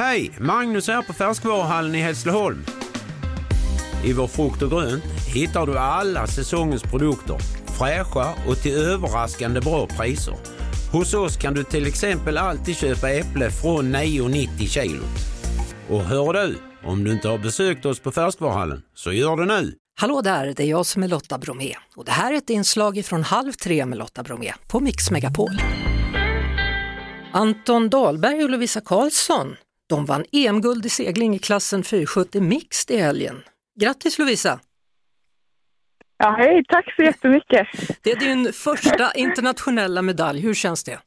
Hej! Magnus här på Färskvaruhallen i Hässleholm. I vår frukt och grönt hittar du alla säsongens produkter, fräscha och till överraskande bra priser. Hos oss kan du till exempel alltid köpa äpple från 9,90 kilo. Och hör du, om du inte har besökt oss på Färskvaruhallen, så gör det nu! Hallå där, det är jag som är Lotta Bromé och det här är ett inslag från Halv tre med Lotta Bromé på Mix Megapol. Anton Dahlberg och Lovisa Karlsson, de vann EM-guld i segling i klassen 470 mixed i helgen. Grattis Lovisa! Ja, hej, tack så jättemycket. Det är din första internationella medalj, hur känns det?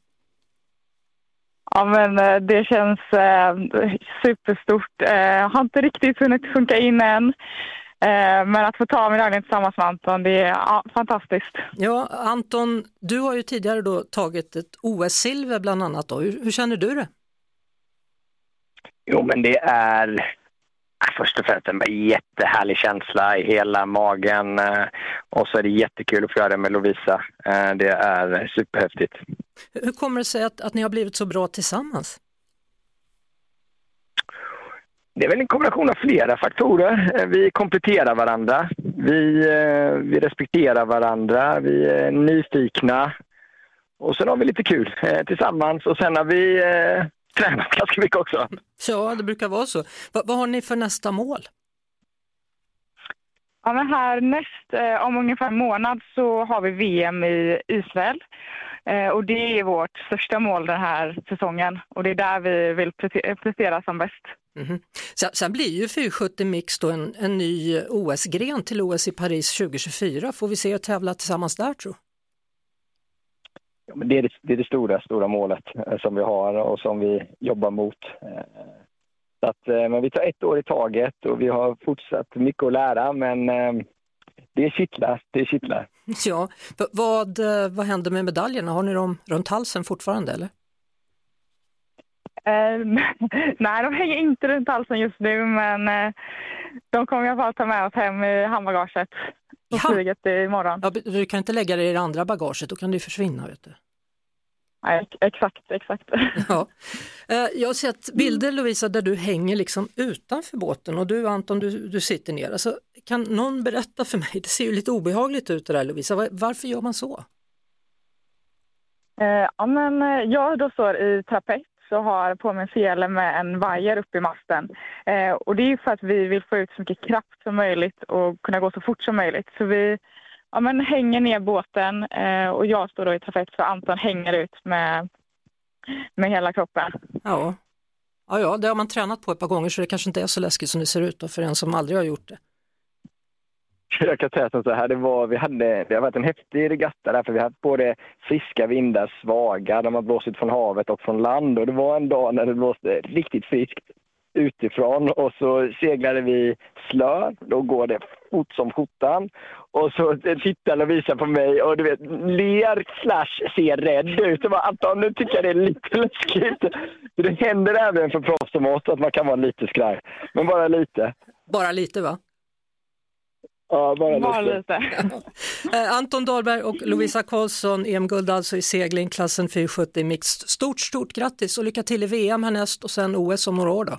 Ja, men eh, det känns eh, superstort. Eh, har inte riktigt hunnit funka in än. Eh, men att få ta medaljen tillsammans med Anton, det är ja, fantastiskt. Ja, Anton, du har ju tidigare då tagit ett OS-silver bland annat. Då. Hur, hur känner du det? Jo, men det är äh, först och främst en jättehärlig känsla i hela magen. eh, Och så är det jättekul att få göra det med Lovisa. Eh, Det är superhäftigt. Hur kommer det sig att, att ni har blivit så bra tillsammans? Det är väl en kombination av flera faktorer. Eh, Vi kompletterar varandra. Vi, vi respekterar varandra. Vi är nyfikna. Och sen har vi lite kul tillsammans. Och sen har vi tränat ganska mycket också. Ja, det brukar vara så. Va, vad har ni för nästa mål? Ja, men här näst, eh, om ungefär en månad så har vi VM i Israel. Eh, och det är vårt största mål den här säsongen och det är där vi vill prestera som bäst. Mhm. Sen, sen blir ju 470 Mix då en, en ny OS-gren till OS i Paris 2024. Får vi se och tävla tillsammans där tror det, är det, det är det stora, stora målet eh, som vi har och som vi jobbar mot. Eh, Så att, eh, men vi tar ett år i taget och vi har fortsatt mycket att lära men eh, det kittlar. Det kittlar. Ja, vad, eh, vad händer med medaljerna? Har ni dem runt halsen fortfarande eller? Eh, nej, de hänger inte runt halsen just nu men eh, de kommer jag bara ta med oss hem i handbagaget på flyget imorgon. Ja, du kan inte lägga det i det andra bagaget, då kan det försvinna. Vet du. Nej, exakt, exakt. Ja. Eh, Jag har sett bilder Lovisa där du hänger liksom utanför båten och du Anton du, du sitter ner. Alltså, kan någon berätta för mig, det ser ju lite obehagligt ut det där Lovisa, Var- varför gör man så? Eh, ja, men eh, jag då står i trapets och har på mig en sele med en vajer uppe i masten. Eh, och det är för att vi vill få ut så mycket kraft som möjligt och kunna gå så fort som möjligt. Så vi ja, men hänger ner båten eh, och jag står då i trapets och Anton hänger ut med, med hela kroppen. Ja. Ja, ja, det har man tränat på ett par gånger så det kanske inte är så läskigt som det ser ut då, för en som aldrig har gjort det. Jag kan säga som så här, det, var, vi hade, det har varit en häftig regatta där för vi har haft både friska vindar, svaga, de har blåsit från havet och från land och det var en dag när det blåste riktigt friskt utifrån och så seglade vi slö, då går det fort som skjortan och så tittar Lovisa på mig och du vet ler slash ser rädd ut och bara Anton nu tycker jag det är lite läskigt. Det händer även för proffs som oss att man kan vara lite skraj, men bara lite. Bara lite va? Ja, bara, Bara lite. lite. Eh, Anton Dahlberg och Lovisa Karlsson, EM-guld alltså i segling, klassen 470 mixed. Stort, stort grattis och lycka till i VM härnäst och sen OS om några år då.